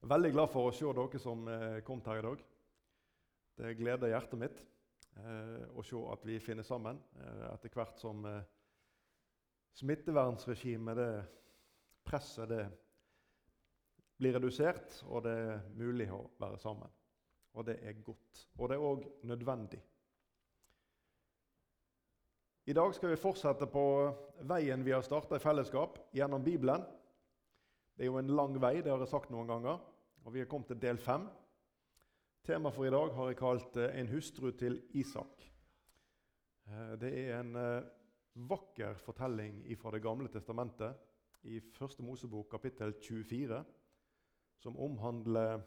Veldig glad for å se dere som kom kommet her i dag. Det gleder hjertet mitt eh, å se at vi finner sammen eh, etter hvert som eh, smittevernregimet, det presset, det blir redusert, og det er mulig å være sammen. Og det er godt. Og det er òg nødvendig. I dag skal vi fortsette på veien vi har starta i fellesskap, gjennom Bibelen. Det er jo en lang vei, det har jeg sagt noen ganger. Og vi har kommet til del fem. Temaet for i dag har jeg kalt eh, 'En hustru til Isak'. Eh, det er en eh, vakker fortelling fra Det gamle testamentet, i Første Mosebok kapittel 24, som omhandler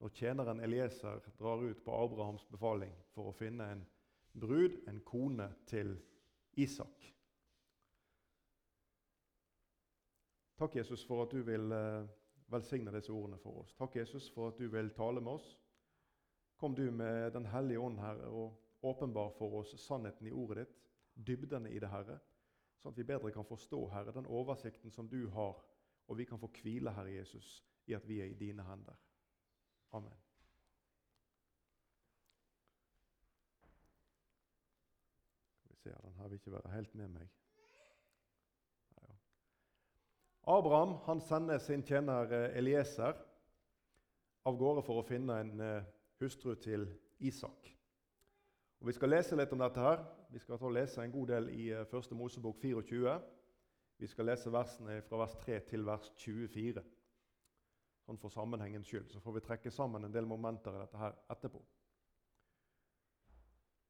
når tjeneren Elieser drar ut på Abrahams befaling for å finne en brud, en kone, til Isak. Takk, Jesus, for at du vil eh, velsigne disse ordene for oss. Takk, Jesus, for at du vil tale med oss. Kom du med Den hellige ånd, Herre, og åpenbar for oss sannheten i ordet ditt, dybdene i det, Herre, sånn at vi bedre kan forstå, Herre, den oversikten som du har, og vi kan få hvile, Herre Jesus, i at vi er i dine hender. Amen. Skal vi se, Den her vil ikke være helt med meg. Ja. Abraham han sender sin tjener eh, Elieser av gårde for å finne en eh, hustru til Isak. Og Vi skal lese litt om dette. her. Vi skal og lese en god del i 1. Eh, Mosebok 24. Vi skal lese versene fra vers 3 til vers 24 sånn for sammenhengens skyld. Så får vi trekke sammen en del momenter i dette her etterpå.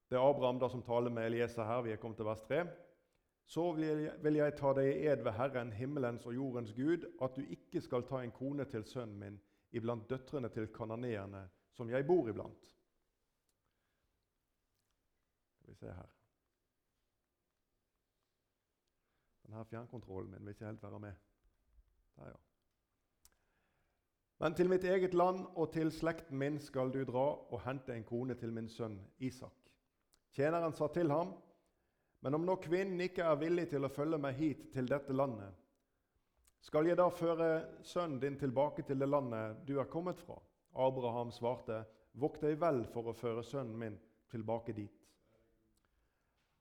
Det er Abraham da som taler med Elieser her. Vi er kommet til vers 3. Så vil jeg ta deg i ed ved Herren, himmelens og jordens Gud, at du ikke skal ta en kone til sønnen min iblant døtrene til kananeerne, som jeg bor iblant. Skal vi se her Denne fjernkontrollen min vil ikke helt være med. Der, ja. Men til mitt eget land og til slekten min skal du dra og hente en kone til min sønn Isak. Tjeneren sa til ham, men om nå kvinnen ikke er villig til å følge meg hit til dette landet, skal jeg da føre sønnen din tilbake til det landet du er kommet fra? Abraham svarte, vokt deg vel for å føre sønnen min tilbake dit.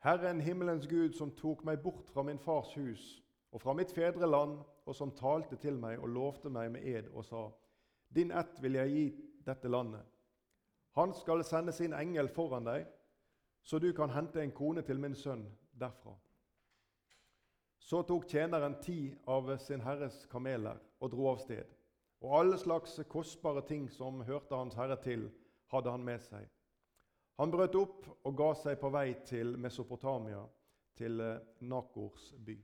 Herren himmelens Gud, som tok meg bort fra min fars hus og fra mitt fedreland, og som talte til meg og lovte meg med ed og sa:" Din ett vil jeg gi dette landet. Han skal sende sin engel foran deg, så du kan hente en kone til min sønn derfra. Så tok tjeneren ti av sin herres kameler og dro av sted. Og alle slags kostbare ting som hørte hans herre til, hadde han med seg. Han brøt opp og ga seg på vei til Mesopotamia, til eh, Nakors by.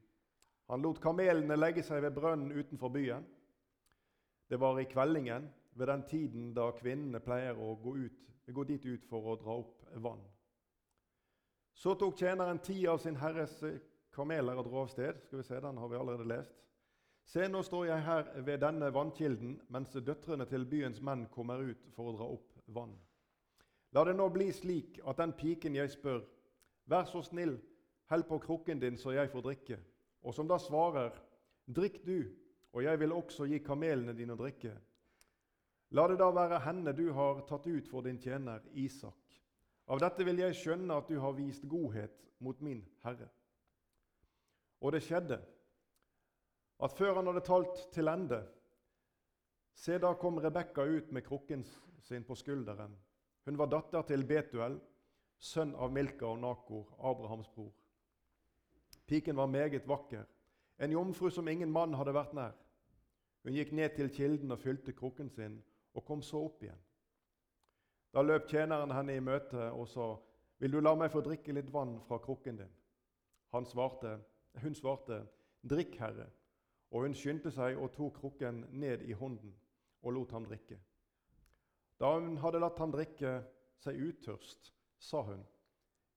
Han lot kamelene legge seg ved brønnen utenfor byen. Det var i kveldingen, ved den tiden da kvinnene pleier å gå, ut, gå dit ut for å dra opp vann. Så tok tjeneren ti av sin herres kameler og dro av sted. Skal vi se, Den har vi allerede lest. Se, nå står jeg her ved denne vannkilden, mens døtrene til byens menn kommer ut for å dra opp vann. La det nå bli slik at den piken jeg spør, vær så snill, hell på krukken din så jeg får drikke, og som da svarer, drikk du, og jeg vil også gi kamelene dine å drikke. La det da være henne du har tatt ut for din tjener Isak. Av dette vil jeg skjønne at du har vist godhet mot min Herre. Og det skjedde at før han hadde talt til ende, se da kom Rebekka ut med krukken sin på skulderen. Hun var datter til Betuel, sønn av Milka og Nakor, Abrahams bror. Piken var meget vakker en jomfru som ingen mann hadde vært nær. Hun gikk ned til kilden og fylte krukken sin, og kom så opp igjen. Da løp tjeneren henne i møte og sa, 'Vil du la meg få drikke litt vann fra krukken din?' Svarte, hun svarte, 'Drikk, Herre.' Og hun skyndte seg og tok krukken ned i hånden og lot ham drikke. Da hun hadde latt ham drikke seg utørst, sa hun,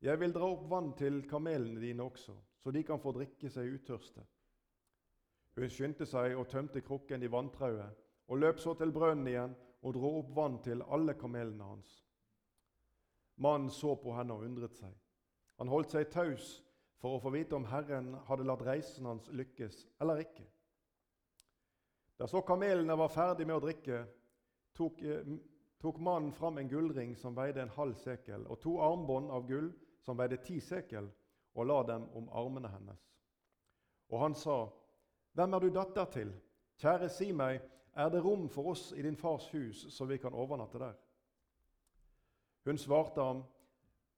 'Jeg vil dra opp vann til kamelene dine også, så de kan få drikke seg utørste.' Hun skyndte seg og tømte krukken i vanntrauet, og løp så til brønnen igjen og dro opp vann til alle kamelene hans. Mannen så på henne og undret seg. Han holdt seg taus for å få vite om Herren hadde latt reisen hans lykkes eller ikke. Da så kamelene var ferdig med å drikke, tok, eh, tok mannen fram en gullring som veide en halv sekel, og to armbånd av gull som veide ti sekel, og la dem om armene hennes. Og han sa, 'Hvem er du datter til?' 'Kjære, si meg, er det rom for oss i din fars hus, så vi kan overnatte der?' Hun svarte ham,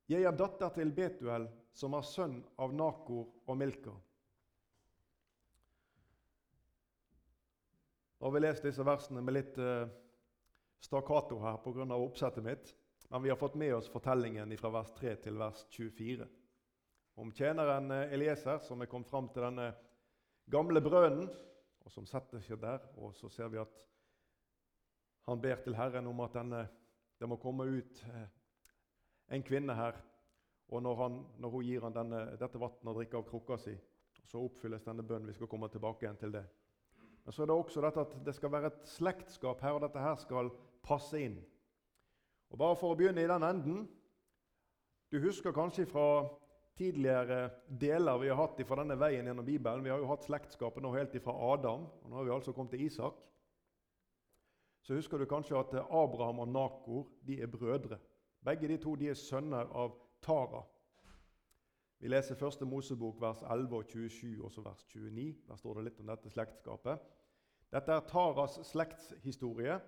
'Jeg er datter til Betuel, som er sønn av Nakor og Milka.' Nå har vi lest disse versene med litt eh, stakkato her pga. oppsettet mitt. Men vi har fått med oss fortellingen fra vers 3 til vers 24 om tjeneren eh, Elieser som er kommet fram til denne gamle brønnen, og som setter seg der. Og så ser vi at han ber til Herren om at denne, det må komme ut eh, en kvinne her. Og når, han, når hun gir han dette vannet å drikke av krukka si, så oppfylles denne bønnen. Vi skal komme tilbake igjen til det. Men så er det også dette at det skal være et slektskap her, og dette her skal passe inn. Og Bare for å begynne i den enden Du husker kanskje fra tidligere deler vi har hatt fra denne veien gjennom Bibelen. Vi har jo hatt slektskapet nå helt ifra Adam, og nå har vi altså kommet til Isak. Så husker du kanskje at Abraham og Nakor de er brødre. Begge de to de er sønner av Tara. Vi leser første Mosebok vers 11 og 27, også vers 29. Der står det litt om dette slektskapet. Dette er Taras slektshistorie.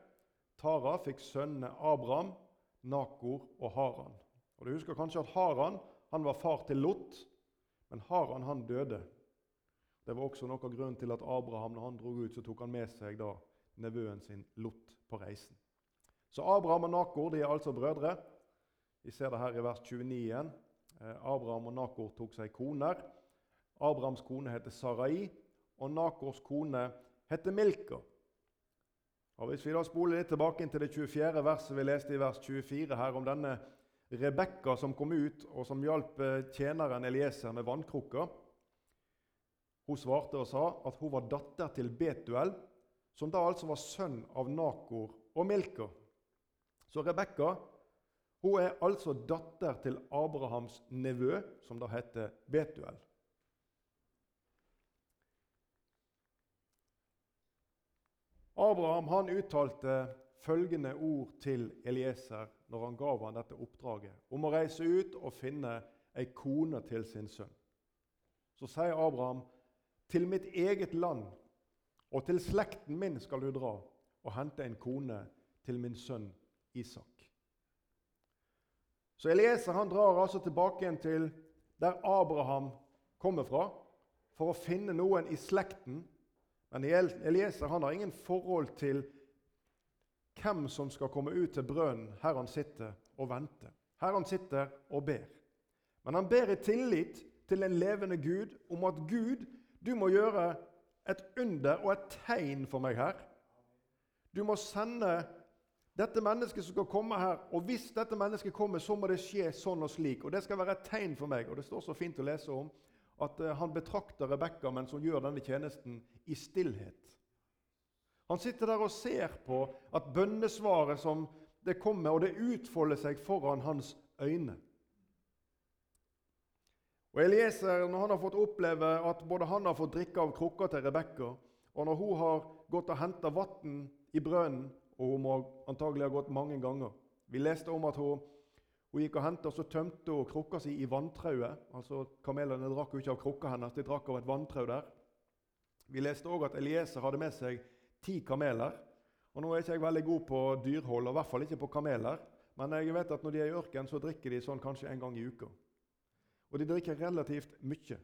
Tara fikk sønnene Abraham, Nakor og Haran. Og Du husker kanskje at Haran han var far til Lot, men Haran han døde. Det var også noe av grunnen til at Abraham når han dro ut, så tok han med seg da nevøen sin Lot på reisen. Så Abraham og Nakor de er altså brødre. Vi ser det her i vers 29 igjen. Eh, Abraham og Nakor tok seg koner. Abrahams kone heter Sarai, og Nakors kone heter Milka. Og Hvis vi da spoler litt tilbake til det 24. verset vi leste i vers 24 her om denne Rebekka som kom ut, og som hjalp eh, tjeneren Elieser med vannkrukka. Hun svarte og sa at hun var datter til Betuel, som da altså var sønn av Nakor og Milka. Så Rebekka hun er altså datter til Abrahams nevø, som da heter Betuel. Abraham han uttalte følgende ord til Elieser når han gav han dette oppdraget om å reise ut og finne ei kone til sin sønn. Så sier Abraham, 'Til mitt eget land og til slekten min skal du dra' 'og hente en kone til min sønn Isak.' Så Elieser han drar altså tilbake igjen til der Abraham kommer fra, for å finne noen i slekten men Elieser han har ingen forhold til hvem som skal komme ut til brønnen her han sitter og venter. Her han sitter og ber. Men han ber i tillit til en levende Gud om at Gud, du må gjøre et under og et tegn for meg her. Du må sende dette mennesket som skal komme her, og hvis dette mennesket kommer, så må det skje sånn og slik. Og det skal være et tegn for meg. Og det står så fint å lese om at eh, han betrakter Rebekka mens hun gjør denne tjenesten, i stillhet. Han sitter der og ser på at bønnesvaret som det kommer, og det utfolder seg foran hans øyne. Og Elieser, når han har fått oppleve at både han har fått drikke av krukka til Rebekka, og når hun har gått og henta vann i brønnen, og hun må antagelig ha gått mange ganger Vi leste om at hun hun gikk og hentet, og så tømte hun krukka si i vanntrauet. Altså, Kamelene drakk jo ikke av krukka hennes, de drakk av et vanntrau der. Vi leste òg at Elieser hadde med seg ti kameler. Og Nå er ikke jeg veldig god på dyrhold, og i hvert fall ikke på kameler. Men jeg vet at når de er i ørken, så drikker de sånn kanskje en gang i uka. Og de drikker relativt mye.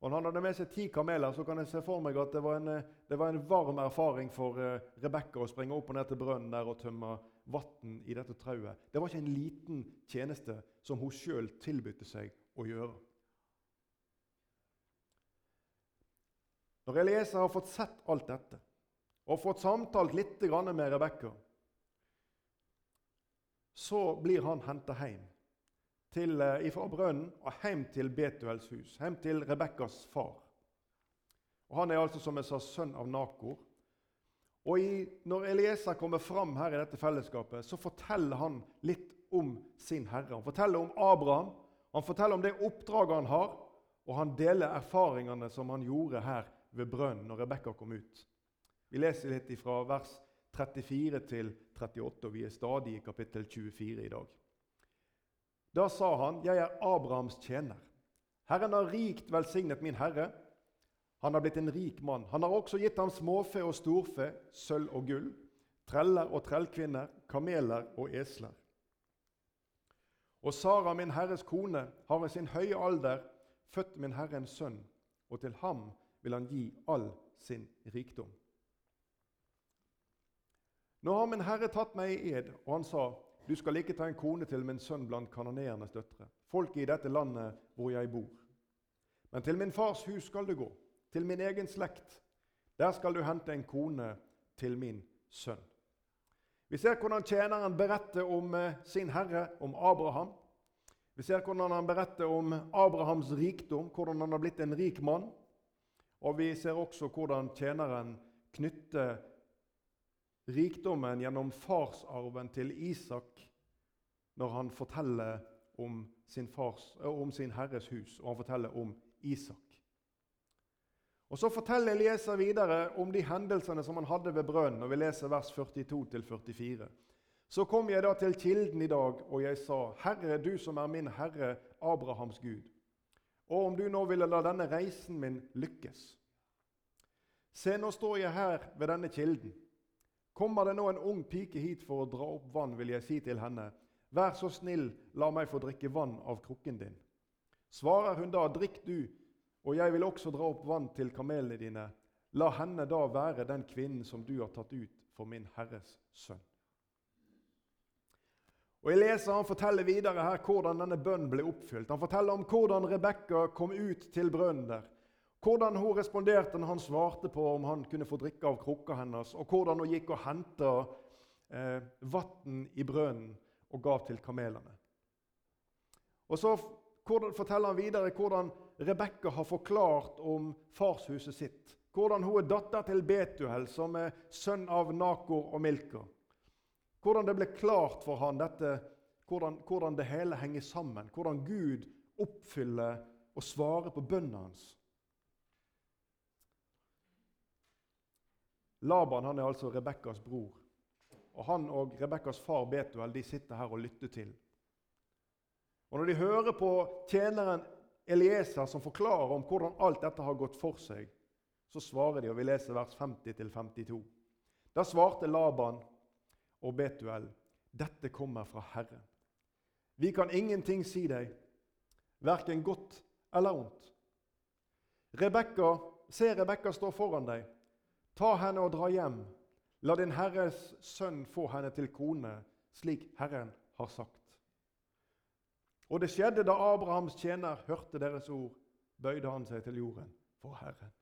Og når han hadde med seg ti kameler, så kan jeg se for meg at det var en, det var en varm erfaring for uh, Rebekka å springe opp og ned til brønnen der og tømme vann i dette trauet. Det var ikke en liten tjeneste som hun sjøl tilbød seg å gjøre. Når Eliesa har fått sett alt dette og fått samtalt litt med Rebekka, så blir han henta hjem til, eh, fra brønnen og hjem til Betuels hus, hjem til Rebekkas far. Og Han er altså som jeg sa, sønn av Nakor. Og i, Når Elieser kommer fram her i dette fellesskapet, så forteller han litt om sin herre. Han forteller om Abraham, han forteller om det oppdraget han har, og han deler erfaringene som han gjorde her ved brønnen når Rebekka kom ut. Vi leser litt fra vers 34 til 38, og vi er stadig i kapittel 24 i dag. Da sa han, 'Jeg er Abrahams tjener.' Herren har rikt velsignet min herre. Han har blitt en rik mann. Han har også gitt ham småfe og storfe, sølv og gull, treller og trellkvinner, kameler og esler. Og Sara, min herres kone, har i sin høye alder født min herre en sønn, og til ham vil han gi all sin rikdom. Nå har min herre tatt meg i ed, og han sa, du skal ikke ta en kone til min sønn blant kanoneernes døtre, folket i dette landet hvor jeg bor. Men til min fars hus skal du gå, til min egen slekt. Der skal du hente en kone til min sønn. Vi ser hvordan tjeneren beretter om eh, sin herre, om Abraham. Vi ser hvordan han beretter om Abrahams rikdom, hvordan han har blitt en rik mann. Og vi ser også hvordan tjeneren knytter rikdommen gjennom farsarven til Isak når han forteller om sin, fars, om sin herres hus, og han forteller om Isak. Og Så forteller Elieser videre om de hendelsene som han hadde ved brønnen. og Vi leser vers 42-44. Så kom jeg da til kilden i dag, og jeg sa, Herre, du som er min Herre, Abrahams Gud, og om du nå ville la denne reisen min lykkes. Se, nå står jeg her ved denne kilden. Kommer det nå en ung pike hit for å dra opp vann, vil jeg si til henne, vær så snill, la meg få drikke vann av krukken din. Svarer hun da, drikk du, og jeg vil også dra opp vann til kamelene dine. La henne da være den kvinnen som du har tatt ut for min Herres sønn. Og Jeg leser Han forteller videre her hvordan denne bønnen ble oppfylt. Han forteller om hvordan Rebekka kom ut til brønnen der. Hvordan hun responderte når han svarte på om han kunne få drikke av krukka hennes, og hvordan hun gikk og henta eh, vann i brønnen og gav til kamelene. Og Så forteller han videre hvordan Rebekka har forklart om farshuset sitt. Hvordan hun er datter til Betuel, som er sønn av Nakor og Milka. Hvordan det ble klart for han dette, hvordan, hvordan det hele henger sammen. Hvordan Gud oppfyller og svarer på bønnen hans. Laban han er altså Rebekkas bror. Og Han og Rebekkas far Betuel de sitter her og lytter til. Og Når de hører på tjeneren Elieser som forklarer om hvordan alt dette har gått for seg, så svarer de, og vi leser vers 50-52. Da svarte Laban og Betuel, dette kommer fra Herren. Vi kan ingenting si deg, verken godt eller ondt. Rebekka, se Rebekka står foran deg. Ta henne og dra hjem. La din Herres sønn få henne til kone, slik Herren har sagt. Og det skjedde da Abrahams tjener hørte deres ord, bøyde han seg til jorden for Herren.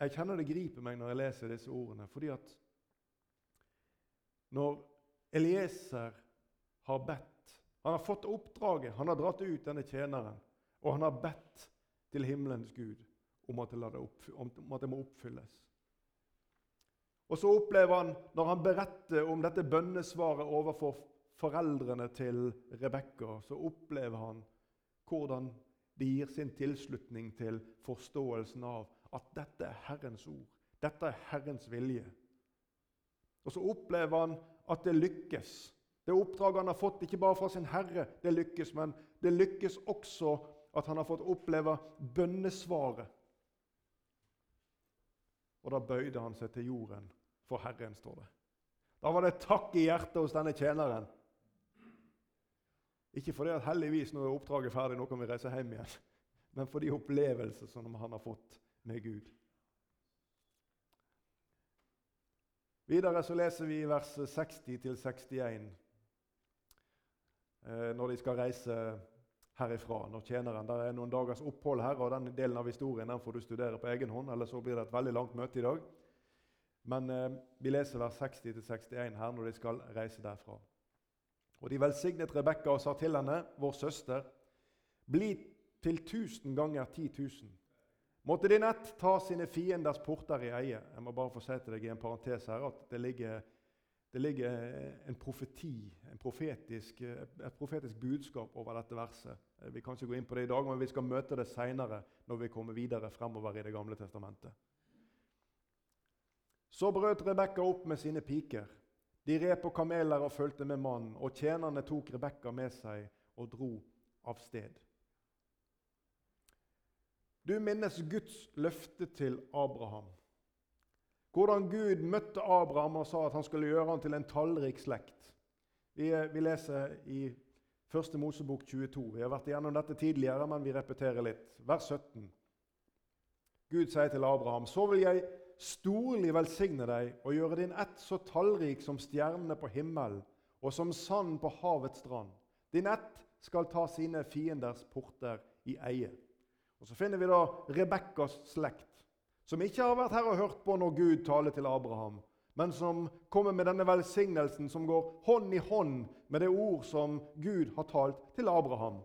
Jeg kjenner det griper meg når jeg leser disse ordene, fordi at når Elieser har bedt Han har fått oppdraget, han har dratt ut denne tjeneren, og han har bedt til himmelens Gud om at, det, må oppfylles. Og så opplever han, når han beretter om dette bønnesvaret overfor foreldrene til Rebekka, så opplever han hvordan de gir sin tilslutning til forståelsen av at dette er Herrens ord. Dette er Herrens vilje. Og så opplever han at det lykkes. Det oppdraget han har fått, ikke bare fra sin herre, det lykkes, men det lykkes også at han har fått oppleve bønnesvaret og da bøyde han seg til jorden for Herren, står det. Da var det takk i hjertet hos denne tjeneren. Ikke fordi at heldigvis nå er oppdraget ferdig, nå kan vi reise hjem igjen, men for de opplevelser som han har fått med Gud. Videre så leser vi vers 60-61 eh, når de skal reise herifra når tjeneren Der er noen dagers opphold her, og den delen av historien den får du studere på egen hånd. eller så blir det et veldig langt møte i dag. Men eh, vi leser vers 60-61 her når de skal reise derfra. Og de velsignet Rebekka og sa til henne, vår søster, bli til tusen ganger ti tusen. Måtte din ett ta sine fienders porter i eie. Jeg må bare få si til deg i en parentes her at det ligger det ligger en profeti, en profetisk, et profetisk budskap over dette verset. Vi kan ikke gå inn på det i dag, men vi skal møte det seinere når vi kommer videre fremover i Det gamle testamentet. Så brøt Rebekka opp med sine piker. De red på kameler og fulgte med mannen, og tjenerne tok Rebekka med seg og dro av sted. Du minnes Guds løfte til Abraham. Hvordan Gud møtte Abraham og sa at han skulle gjøre ham til en tallrik slekt. Vi, vi leser i 1. Mosebok 22. Vi har vært igjennom dette tidligere, men vi repeterer litt. Vers 17. Gud sier til Abraham.: Så vil jeg storlig velsigne deg og gjøre din ett så tallrik som stjernene på himmelen og som sand på havets strand. Din ett skal ta sine fienders porter i eie. Og Så finner vi da Rebekkas slekt, som ikke har vært her og hørt på når Gud taler til Abraham, men som kommer med denne velsignelsen som går hånd i hånd med det ord som Gud har talt til Abraham.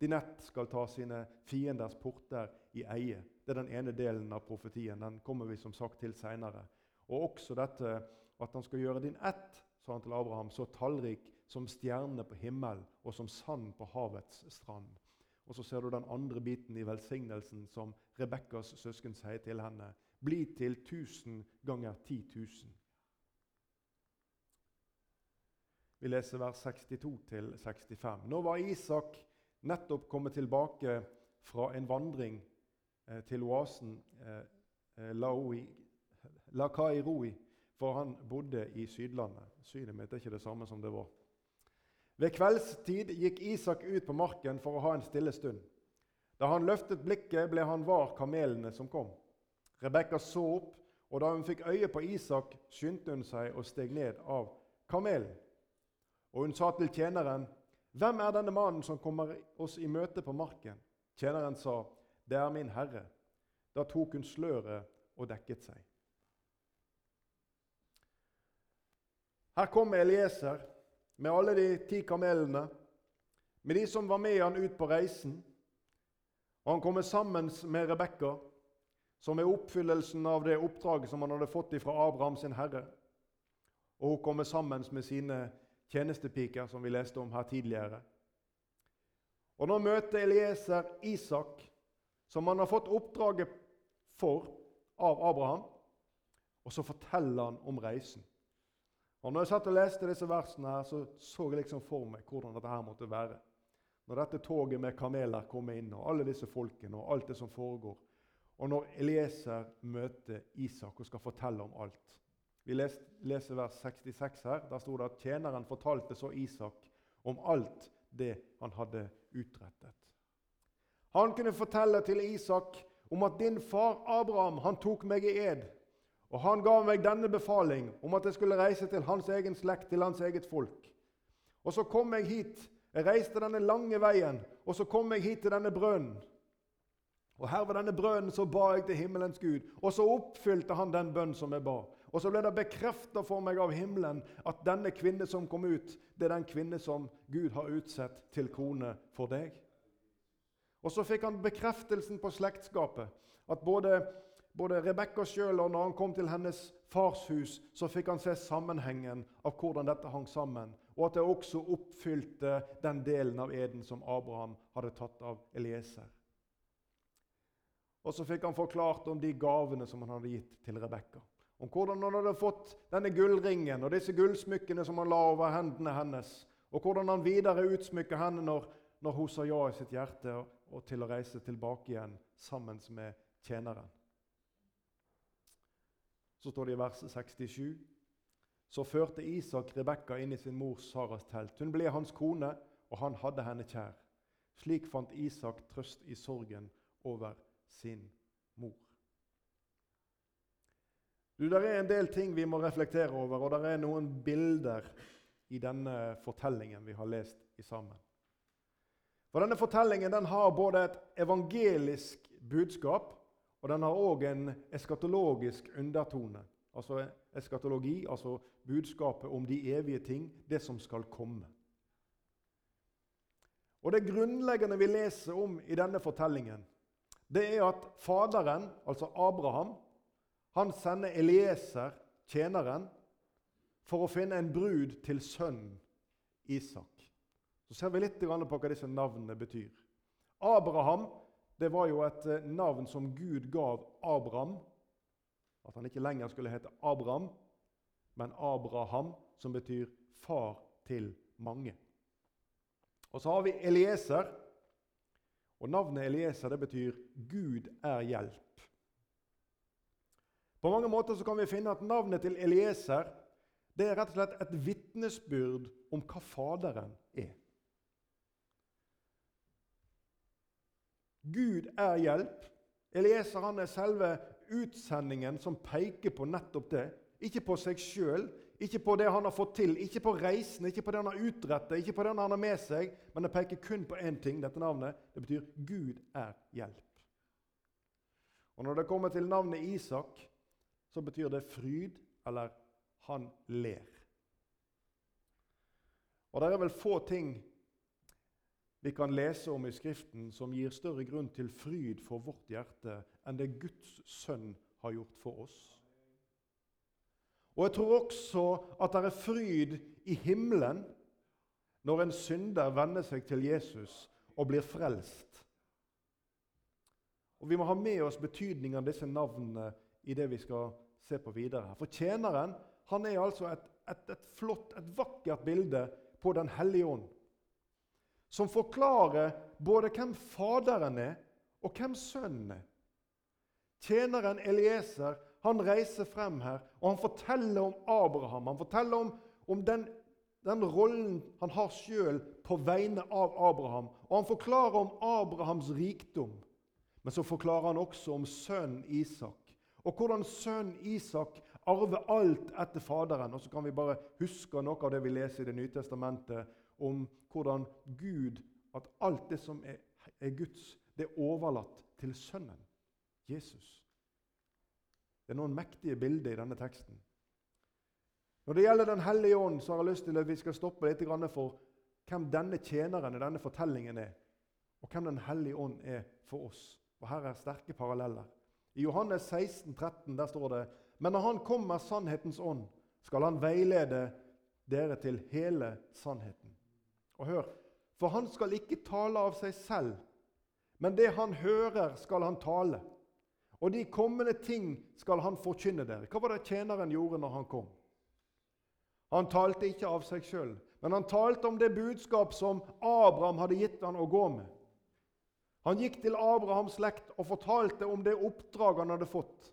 Din ett skal ta sine fienders porter i eie. Det er den ene delen av profetien. Den kommer vi som sagt til seinere. Og også dette at han skal gjøre din ett, sa han til Abraham, så tallrik som stjernene på himmelen og som sand på havets strand. Og så ser du den andre biten i velsignelsen som Rebekkas søsken sier til henne. Bli til tusen ganger ti tusen. Vi leser vers 62 65. Nå var Isak nettopp kommet tilbake fra en vandring eh, til oasen eh, eh Lakairoi, for han bodde i Sydlandet. Synet mitt er ikke det samme som det var. Ved kveldstid gikk Isak ut på marken for å ha en stille stund. Da han løftet blikket, ble han var kamelene som kom. Rebekka så opp, og da hun fikk øye på Isak, skyndte hun seg og steg ned av kamelen. Og hun sa til tjeneren, 'Hvem er denne mannen som kommer oss i møte på marken?' Tjeneren sa, 'Det er min herre.' Da tok hun sløret og dekket seg. Her kommer Elieser med alle de ti kamelene, med de som var med han ut på reisen. Og Han kommer sammen med Rebekka, som er oppfyllelsen av det oppdraget som han hadde fått fra Abraham sin herre. Og hun kommer sammen med sine tjenestepiker, som vi leste om her tidligere. Og Nå møter Elieser Isak, som han har fått oppdraget for av Abraham, og så forteller han om reisen. Og når jeg satt og leste disse versene, her, så så jeg liksom for meg hvordan dette her måtte være. Når dette toget med kameler kommer inn, og alle disse folkene og alt det som foregår. Og når Elieser møter Isak og skal fortelle om alt. Vi leser vers 66 her. Der sto det at tjeneren fortalte så Isak om alt det han hadde utrettet. Han kunne fortelle til Isak om at din far Abraham han tok meg i ed og han ga meg denne befaling om at jeg skulle reise til hans egen slekt, til hans eget folk. Og så kom jeg hit. Jeg reiste denne lange veien, og så kom jeg hit til denne brønnen. Og her ved denne brønnen så ba jeg til himmelens Gud, og så oppfylte han den bønn som jeg ba. Og så ble det bekrefta for meg av himmelen at denne kvinne som kom ut, det er den kvinne som Gud har utsett til kone for deg. Og så fikk han bekreftelsen på slektskapet. At både både Rebekka sjøl og når han kom til hennes fars hus, så fikk han se sammenhengen av hvordan dette hang sammen, og at det også oppfylte den delen av eden som Abraham hadde tatt av Elieser. Og så fikk han forklart om de gavene som han hadde gitt til Rebekka. Om hvordan han hadde fått denne gullringen og disse gullsmykkene som han la over hendene hennes. Og hvordan han videre utsmykker henne når, når hun sa ja i sitt hjerte og til å reise tilbake igjen sammen med tjeneren. Så står det i vers 67. Så førte Isak Rebekka inn i sin mors Saras telt. Hun ble hans kone, og han hadde henne kjær. Slik fant Isak trøst i sorgen over sin mor. Du, Det er en del ting vi må reflektere over, og det er noen bilder i denne fortellingen vi har lest i sammen. For Denne fortellingen den har både et evangelisk budskap og den har òg en eskatologisk undertone. Altså eskatologi, altså budskapet om de evige ting, det som skal komme. Og Det grunnleggende vi leser om i denne fortellingen, det er at Faderen, altså Abraham, han sender Elieser, tjeneren, for å finne en brud til sønnen Isak. Så ser vi litt på hva disse navnene betyr. Abraham det var jo et eh, navn som Gud gav Abraham At han ikke lenger skulle hete Abraham, men Abraham, som betyr far til mange. Og så har vi Elieser. Og Navnet Elieser det betyr 'Gud er hjelp'. På mange måter så kan vi finne at navnet til Elieser det er rett og slett et vitnesbyrd om hva Faderen er. Gud er hjelp. Elieser han er selve utsendingen som peker på nettopp det. Ikke på seg sjøl, ikke på det han har fått til, ikke på reisen, ikke på det han har utrettet, ikke på det han har med seg, men det peker kun på én ting, dette navnet. Det betyr 'Gud er hjelp'. Og Når det kommer til navnet Isak, så betyr det fryd eller 'han ler'. Og Det er vel få ting vi kan lese om i Skriften som gir større grunn til fryd for vårt hjerte enn det Guds sønn har gjort for oss. Og jeg tror også at det er fryd i himmelen når en synder venner seg til Jesus og blir frelst. Og Vi må ha med oss betydningen av disse navnene i det vi skal se på videre. For tjeneren han er altså et, et, et flott, et vakkert bilde på Den hellige ånd. Som forklarer både hvem Faderen er, og hvem Sønnen er. Tjeneren Elieser han reiser frem her, og han forteller om Abraham. Han forteller om, om den, den, rollen han har sjøl på vegne av Abraham. Og han forklarer om Abrahams rikdom. Men så forklarer han også om sønnen Isak. Og hvordan sønnen Isak arver alt etter Faderen. Og så kan vi bare huske noe av det vi leser i Det nye testamentet om hvordan Gud, at alt det som er, er Guds, det er overlatt til Sønnen, Jesus. Det er noen mektige bilder i denne teksten. Når det gjelder Den hellige ånd, så har jeg lyst til at vi skal stoppe litt for hvem denne tjeneren i denne fortellingen er, og hvem Den hellige ånd er for oss. Og Her er sterke paralleller. I Johannes 16, 13, der står det Men når Han kommer sannhetens ånd, skal Han veilede dere til hele sannheten. Og hør, For Han skal ikke tale av seg selv, men det Han hører, skal Han tale og de kommende ting skal han forkynne dere. Hva var det tjeneren gjorde når han kom? Han talte ikke av seg sjøl, men han talte om det budskap som Abraham hadde gitt han å gå med. Han gikk til Abrahams slekt og fortalte om det oppdraget han hadde fått.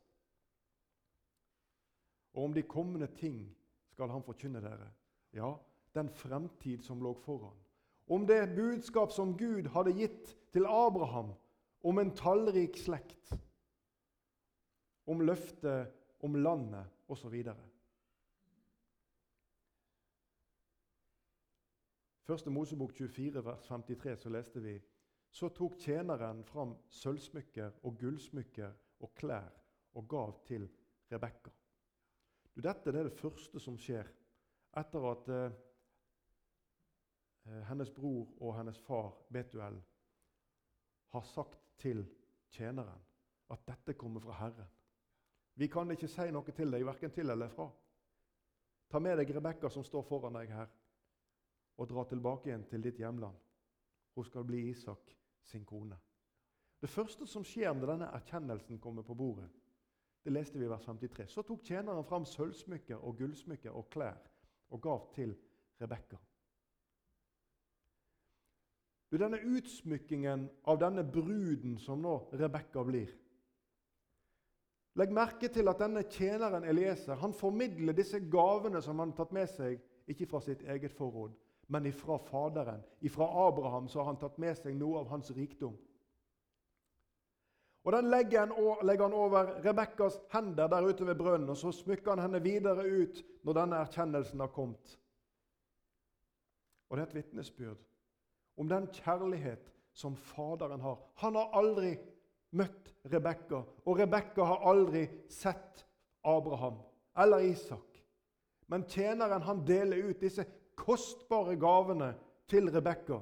Og om de kommende ting skal han forkynne dere. Ja, den fremtid som lå foran. Om det budskap som Gud hadde gitt til Abraham om en tallrik slekt om løftet om landet osv. Første Mosebok 24, vers 53, så leste vi Så tok tjeneren fram sølvsmykker og gullsmykker og klær og gav til Rebekka. Dette er det første som skjer etter at eh, hennes bror og hennes far Betuel har sagt til tjeneren at dette kommer fra Herren. Vi kan ikke si noe til deg, verken til eller fra. Ta med deg Rebekka som står foran deg her, og dra tilbake igjen til ditt hjemland. Hun skal bli Isak sin kone. Det første som skjer når denne erkjennelsen kommer på bordet, det leste vi i vers 53. Så tok tjeneren fram sølvsmykker og gullsmykker og klær og gav til Rebekka. Denne utsmykkingen av denne bruden som nå Rebekka blir, Legg merke til at denne tjeneren Elieser han formidler disse gavene som han har tatt med seg, ikke fra sitt eget forråd, men ifra Faderen. Ifra Abraham så har han tatt med seg noe av hans rikdom. Og Den legger han over Rebekkas hender der ute ved brønnen, og så smykker han henne videre ut når denne erkjennelsen har kommet. Og Det er et vitnesbyrd om den kjærlighet som Faderen har. Han har aldri møtt Rebekka, og Rebekka har aldri sett Abraham eller Isak. Men tjeneren han deler ut disse kostbare gavene til Rebekka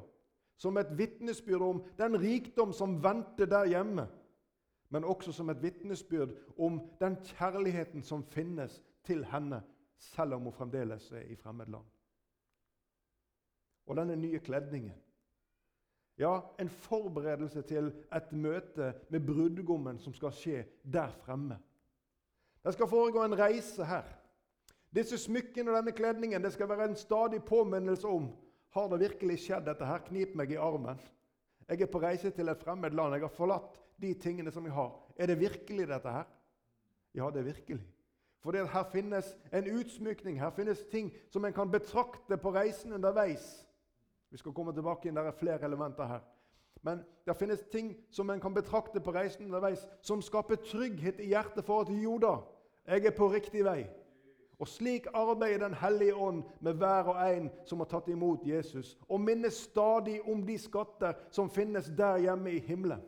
som et vitnesbyrd om den rikdom som venter der hjemme, men også som et vitnesbyrd om den kjærligheten som finnes til henne, selv om hun fremdeles er i fremmedland. Og denne nye kledningen ja, en forberedelse til et møte med brudgommen som skal skje der fremme. Det skal foregå en reise her. Disse smykkene og denne kledningen det skal være en stadig påminnelse om har det virkelig skjedd. Dette her knip meg i armen. Jeg er på reise til et fremmed land. Jeg har forlatt de tingene som jeg har. Er det virkelig dette her? Ja, det er virkelig. For her finnes en utsmykning, her finnes ting som en kan betrakte på reisen underveis. Vi skal komme tilbake inn, Det er flere elementer her. Men det finnes ting som en kan betrakte på reisen underveis, som skaper trygghet i hjertet for at jo da, jeg er på riktig vei. Og slik arbeider Den hellige ånd med hver og en som har tatt imot Jesus, og minnes stadig om de skatter som finnes der hjemme i himmelen.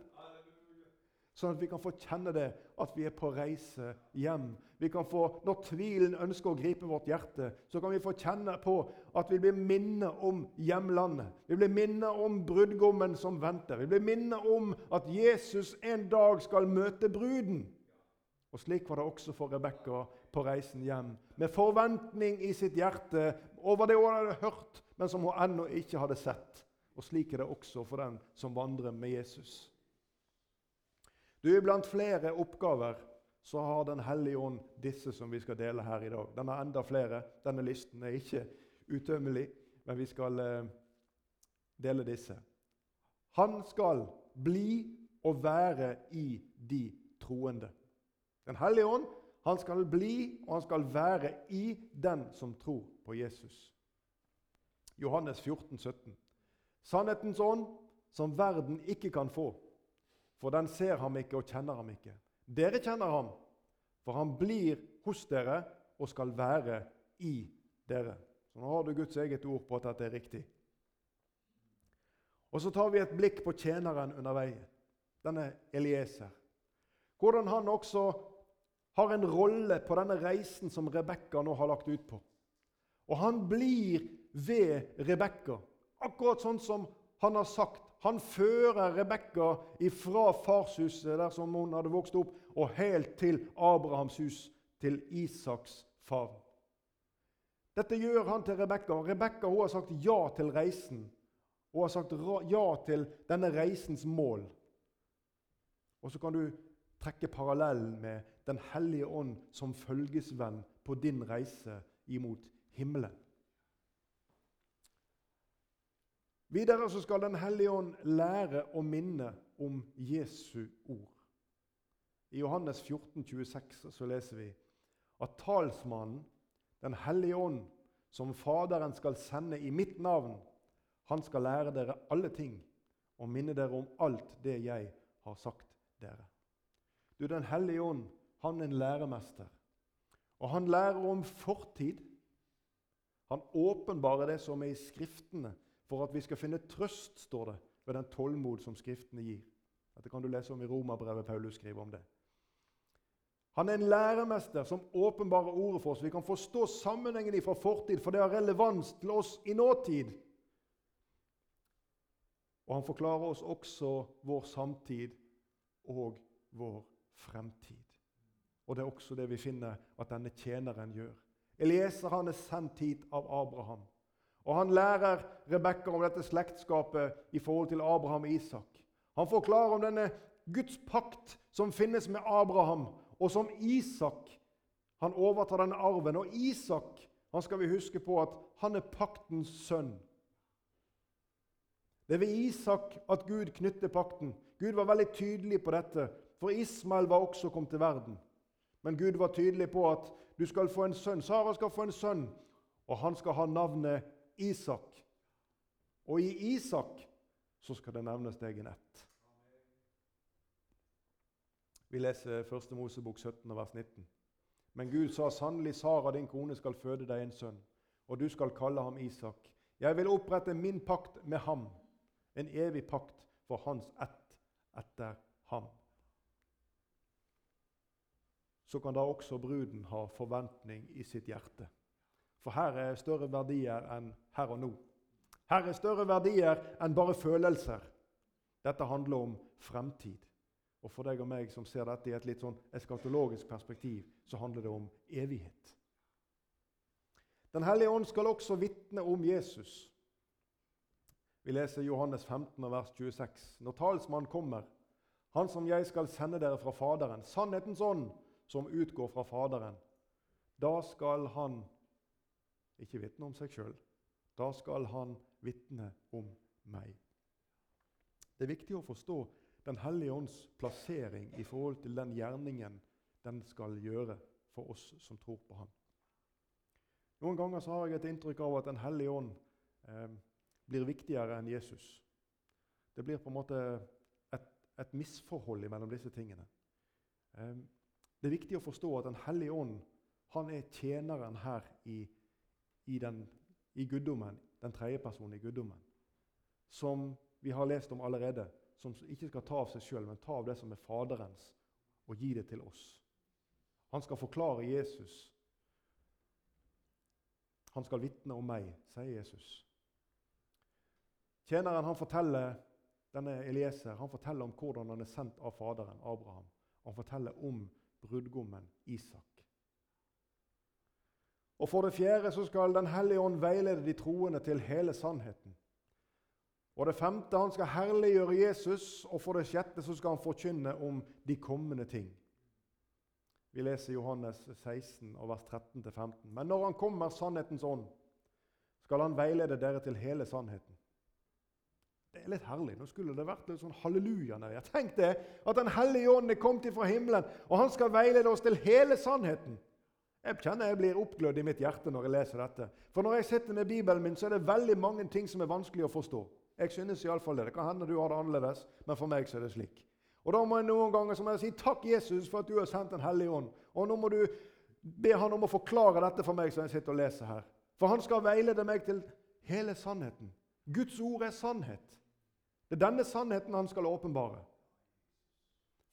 Sånn at vi kan få kjenne det, at vi er på reise hjem. Vi kan få, Når tvilen ønsker å gripe vårt hjerte, så kan vi få kjenne på at vi blir minnet om hjemlandet. Vi blir minnet om brudgommen som venter. Vi blir minnet om at Jesus en dag skal møte bruden. Og Slik var det også for Rebekka på reisen hjem, med forventning i sitt hjerte over det hun hadde hørt, men som hun ennå ikke hadde sett. Og Slik er det også for den som vandrer med Jesus. Du, Blant flere oppgaver så har Den hellige ånd disse som vi skal dele her i dag. Den har enda flere. Denne listen er ikke utømmelig, men vi skal eh, dele disse. Han skal bli og være i de troende. Den hellige ånd han skal bli og han skal være i den som tror på Jesus. Johannes 14, 17. Sannhetens ånd, som verden ikke kan få, for den ser ham ikke og kjenner ham ikke. Dere kjenner ham, for han blir hos dere og skal være i dere. Så Nå har du Guds eget ord på at dette er riktig. Og Så tar vi et blikk på tjeneren under veien, denne Elieser. Hvordan han også har en rolle på denne reisen som Rebekka nå har lagt ut på. Og han blir ved Rebekka, akkurat sånn som han har sagt. Han fører Rebekka fra farshuset, der som hun hadde vokst opp, og helt til Abrahams hus, til Isaks far. Dette gjør han til Rebekka. Rebekka har sagt ja til reisen. Hun har sagt ja til denne reisens mål. Og så kan du trekke parallellen med Den hellige ånd som følgesvenn på din reise imot himmelen. Videre så skal Den hellige ånd lære å minne om Jesu ord. I Johannes 14, 26 så leser vi at talsmannen, Den hellige ånd, som Faderen skal sende i mitt navn, han skal lære dere alle ting og minne dere om alt det jeg har sagt dere. Du, Den hellige ånd, han er en læremester. Og han lærer om fortid. Han åpenbarer det som er i Skriftene, for at vi skal finne trøst, står det, ved den tålmod som Skriftene gir. Dette kan du lese om i Romerbrevet. Paulus skriver om det. Han er en læremester som åpenbarer ordet for oss. Vi kan forstå sammenhengen fra fortid, for det har relevans til oss i nåtid. Og han forklarer oss også vår samtid og vår fremtid. Og Det er også det vi finner at denne tjeneren gjør. Elieser han er sendt hit av Abraham. Og Han lærer Rebekka om dette slektskapet i forhold til Abraham og Isak. Han forklarer om denne Guds pakt som finnes med Abraham, og som Isak Han overtar denne arven. Og Isak han skal vi huske på at han er paktens sønn. Det er ved Isak at Gud knytter pakten. Gud var veldig tydelig på dette for Ismael var også kommet til verden. Men Gud var tydelig på at du skal få en sønn. Sara skal få en sønn, og han skal ha navnet Isak. Og i Isak så skal det nevnes deg en ett. Vi leser 1. Mosebok 17, vers 19. Men Gud sa sannelig, Sara, din kone, skal føde deg en sønn, og du skal kalle ham Isak. Jeg vil opprette min pakt med ham, en evig pakt for hans ett etter ham så kan da også bruden ha forventning i sitt hjerte. For her er større verdier enn her og nå. Her er større verdier enn bare følelser. Dette handler om fremtid. Og for deg og meg som ser dette i et litt sånn eskatologisk perspektiv, så handler det om evighet. Den hellige ånd skal også vitne om Jesus. Vi leser Johannes 15, vers 26. Når talsmannen kommer, han som jeg skal sende dere fra Faderen, sannhetens ånd, som utgår fra Faderen, da skal han ikke vitne om seg sjøl. Da skal han vitne om meg. Det er viktig å forstå Den hellige ånds plassering i forhold til den gjerningen den skal gjøre for oss som tror på Han. Noen ganger så har jeg et inntrykk av at Den hellige ånd eh, blir viktigere enn Jesus. Det blir på en måte et, et misforhold mellom disse tingene. Eh, det er viktig å forstå at Den hellige ånd han er tjeneren her i, i, den, i guddommen, den tredje personen i guddommen, som vi har lest om allerede, som ikke skal ta av seg sjøl, men ta av det som er Faderens, og gi det til oss. Han skal forklare Jesus. Han skal vitne om meg, sier Jesus. Tjeneren han forteller, denne Elieser han forteller om hvordan han er sendt av Faderen, Abraham. Han forteller om brudgommen Isak. Og For det fjerde så skal Den hellige ånd veilede de troende til hele sannheten. Og det femte han skal herliggjøre Jesus, og for det sjette så skal han forkynne om de kommende ting. Vi leser Johannes 16, vers 13-15. Men når han kommer, sannhetens ånd, skal han veilede dere til hele sannheten. Det er litt herlig. Nå skulle det vært litt sånn halleluja nedi. Tenk det, at Den hellige ånd er kommet ifra himmelen, og han skal veilede oss til hele sannheten. Jeg kjenner jeg blir oppglødd i mitt hjerte når jeg leser dette. For når jeg sitter med Bibelen min, så er det veldig mange ting som er vanskelig å forstå. Jeg synes i alle fall det. Det kan hende du har det annerledes, men for meg så er det slik. Og Da må jeg noen ganger så må jeg si takk, Jesus, for at du har sendt Den hellige ånd. Og nå må du be han om å forklare dette for meg som jeg sitter og leser her. For han skal veilede meg til hele sannheten. Guds ord er sannhet. Det er denne sannheten han skal åpenbare.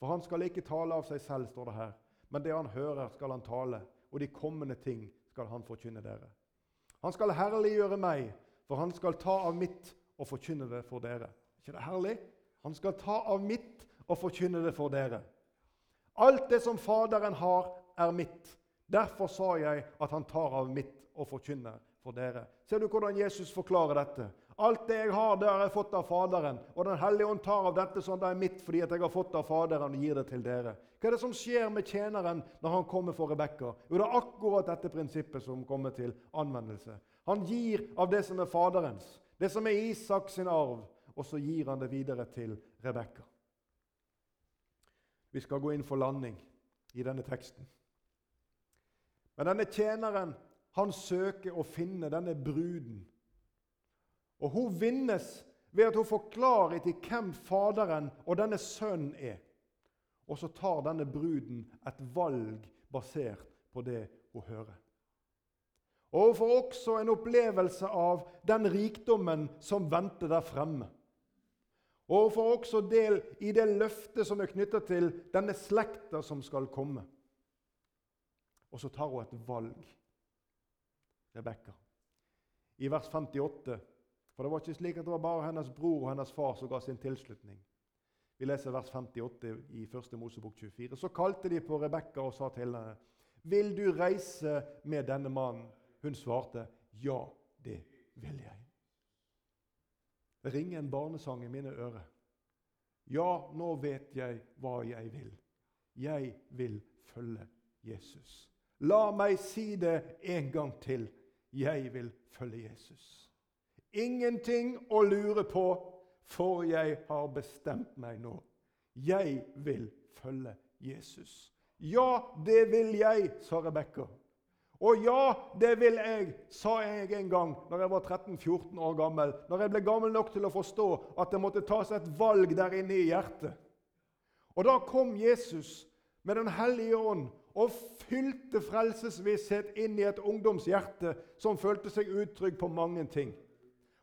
For han skal ikke tale av seg selv, står det her, men det han hører, skal han tale og de kommende ting skal han forkynne dere. Han skal herliggjøre meg, for han skal ta av mitt og forkynne det for dere. ikke det herlig? Han skal ta av mitt og forkynne det for dere. Alt det som Faderen har, er mitt. Derfor sa jeg at han tar av mitt og forkynner for dere. Ser du hvordan Jesus forklarer dette? Alt det jeg har, det har jeg fått av Faderen. Og Den hellige ånd tar av dette sånn det er mitt fordi at jeg har fått av Faderen og gir det til dere. Hva er det som skjer med tjeneren når han kommer for Rebekka? Jo, det er akkurat dette prinsippet som kommer til anvendelse. Han gir av det som er Faderens, det som er Isak sin arv, og så gir han det videre til Rebekka. Vi skal gå inn for landing i denne teksten. Men denne tjeneren han søker å finne denne bruden og Hun vinnes ved at hun får klarhet i hvem Faderen og denne sønnen er. Og så tar denne bruden et valg basert på det hun hører. Og hun får også en opplevelse av den rikdommen som venter der fremme. Og hun får også del i det løftet som er knytta til denne slekta som skal komme. Og så tar hun et valg, Rebekka. I vers 58 for det var ikke slik at det var bare hennes bror og hennes far som ga sin tilslutning. Vi leser vers 58 i 1. Mosebok 24. Så kalte de på Rebekka og sa til henne, 'Vil du reise med denne mannen?' Hun svarte, 'Ja, det vil jeg'. Det ringer en barnesang i mine ører. Ja, nå vet jeg hva jeg vil. Jeg vil følge Jesus. La meg si det en gang til. Jeg vil følge Jesus. Ingenting å lure på, for jeg har bestemt meg nå. Jeg vil følge Jesus. Ja, det vil jeg, sa Rebekka. Og ja, det vil jeg, sa jeg en gang når jeg var 13-14 år gammel. Når jeg ble gammel nok til å forstå at det måtte tas et valg der inne i hjertet. Og da kom Jesus med Den hellige ånd og fylte frelsesvisshet inn i et ungdomshjerte som følte seg utrygg på mange ting.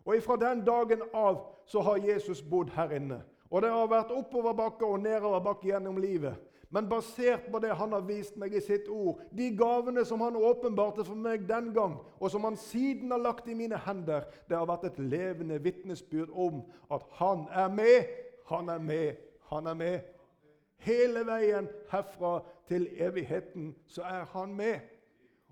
Og ifra den dagen av så har Jesus bodd her inne. Og det har vært oppoverbakke og nedoverbakke gjennom livet. Men basert på det han har vist meg i sitt ord, de gavene som han åpenbarte for meg den gang, og som han siden har lagt i mine hender, det har vært et levende vitnesbyrd om at han er med, han er med, han er med. Hele veien herfra til evigheten så er han med.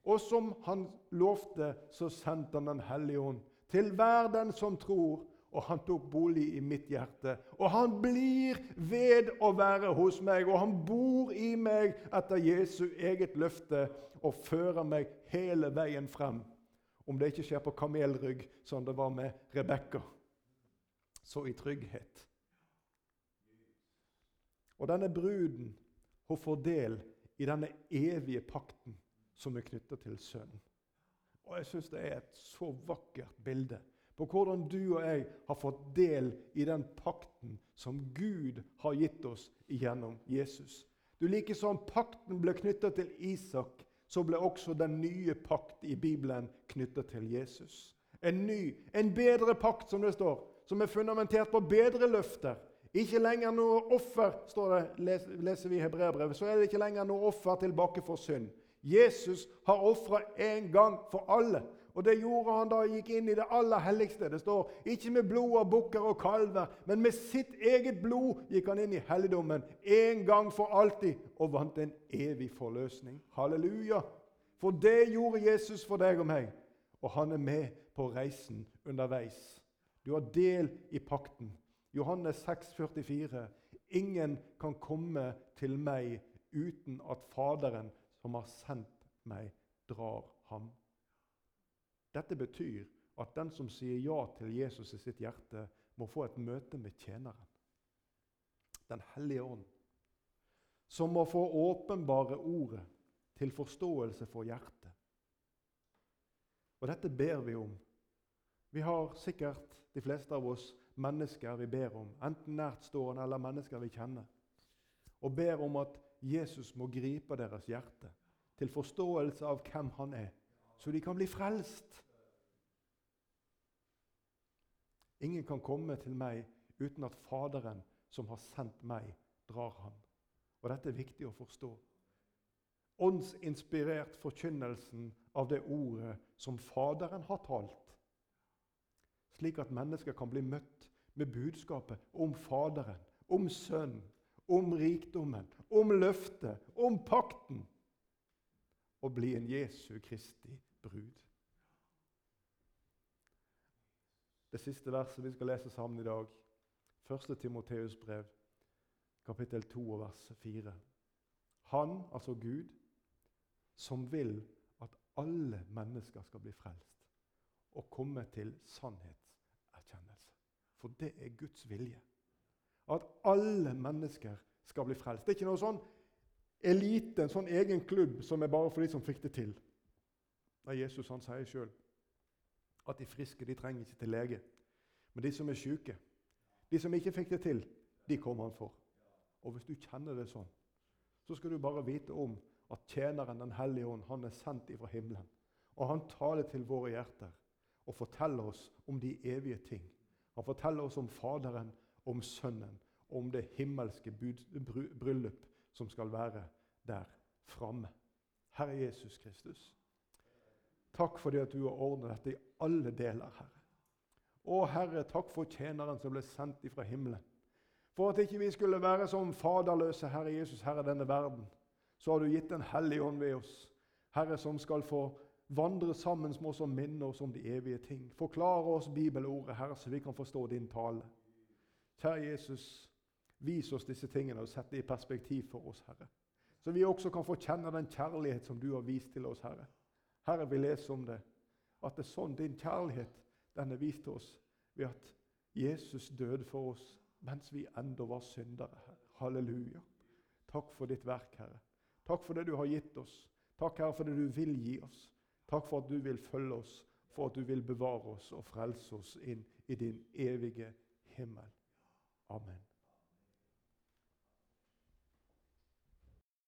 Og som han lovte, så sendte han Den hellige ånd til hver den som tror, og han tok bolig i mitt hjerte. Og han blir ved å være hos meg, og han bor i meg etter Jesu eget løfte og fører meg hele veien frem. Om det ikke skjer på kamelrygg, som det var med Rebekka. Så i trygghet. Og denne bruden hun får del i denne evige pakten som er knytta til Sønnen. Og Jeg syns det er et så vakkert bilde på hvordan du og jeg har fått del i den pakten som Gud har gitt oss gjennom Jesus. Du like som pakten ble knytta til Isak, så ble også den nye pakt i Bibelen knytta til Jesus. En ny, en bedre pakt, som det står, som er fundamentert på bedre løfter. Ikke lenger noe offer, står det, leser vi i Hebreabrevet. Så er det ikke lenger noe offer tilbake for synd. Jesus har ofra en gang for alle. Og Det gjorde han da han gikk inn i det aller helligste. Det står ikke med blod av bukker og kalver, men med sitt eget blod gikk han inn i helligdommen en gang for alltid og vant en evig forløsning. Halleluja! For det gjorde Jesus for deg og meg, og han er med på reisen underveis. Du har del i pakten. Johannes 6, 44. Ingen kan komme til meg uten at Faderen, som har sendt meg, drar ham. Dette betyr at den som sier ja til Jesus i sitt hjerte, må få et møte med tjeneren. Den hellige ånd. Som må få åpenbare ordet til forståelse for hjertet. Og dette ber vi om. Vi har sikkert, de fleste av oss, mennesker vi ber om, enten nærtstående eller mennesker vi kjenner, og ber om at Jesus må gripe deres hjerte til forståelse av hvem han er, så de kan bli frelst. Ingen kan komme til meg uten at Faderen, som har sendt meg, drar ham. Og Dette er viktig å forstå. Åndsinspirert forkynnelsen av det ordet som Faderen har talt, slik at mennesker kan bli møtt med budskapet om Faderen, om Sønnen, om rikdommen, om løftet, om pakten, og bli en Jesu Kristi brud. Det siste verset vi skal lese sammen i dag, 1. Timoteus brev, kapittel 2 vers 4. Han, altså Gud, som vil at alle mennesker skal bli frelst og komme til sannhetserkjennelse. For det er Guds vilje. At alle mennesker skal bli frelst. Det er ikke noe sånn elite, en sånn egen klubb som er bare for de som fikk det til. Nei, Jesus han sier sjøl at de friske de trenger ikke til lege. Men de som er syke, de som ikke fikk det til, de kommer han for. Og hvis du kjenner det sånn, så skal du bare vite om at tjeneren Den hellige ånd han er sendt ifra himmelen. Og han taler til våre hjerter og forteller oss om de evige ting. Han forteller oss om Faderen, om Sønnen, om det himmelske bryllup som skal være der framme. Herre Jesus Kristus. Takk fordi at du har ordnet dette i alle deler, Herre. Å Herre, takk for tjeneren som ble sendt ifra himmelen. For at ikke vi skulle være som faderløse, Herre Jesus, Herre denne verden, så har du gitt Den hellige ånd ved oss. Herre, som skal få vandre sammen med oss og minne oss om de evige ting. Forklare oss bibelordet, Herre, så vi kan forstå din tale. Kjære Jesus, vis oss disse tingene og sett det i perspektiv for oss, Herre. Så vi også kan få kjenne den kjærlighet som du har vist til oss, Herre. Herre, vi leser om det. At det er sånn din kjærlighet den er vist til oss ved at Jesus døde for oss mens vi enda var syndere. Herre. Halleluja. Takk for ditt verk, Herre. Takk for det du har gitt oss. Takk, Herre, for det du vil gi oss. Takk for at du vil følge oss, for at du vil bevare oss og frelse oss inn i din evige himmel. Amen.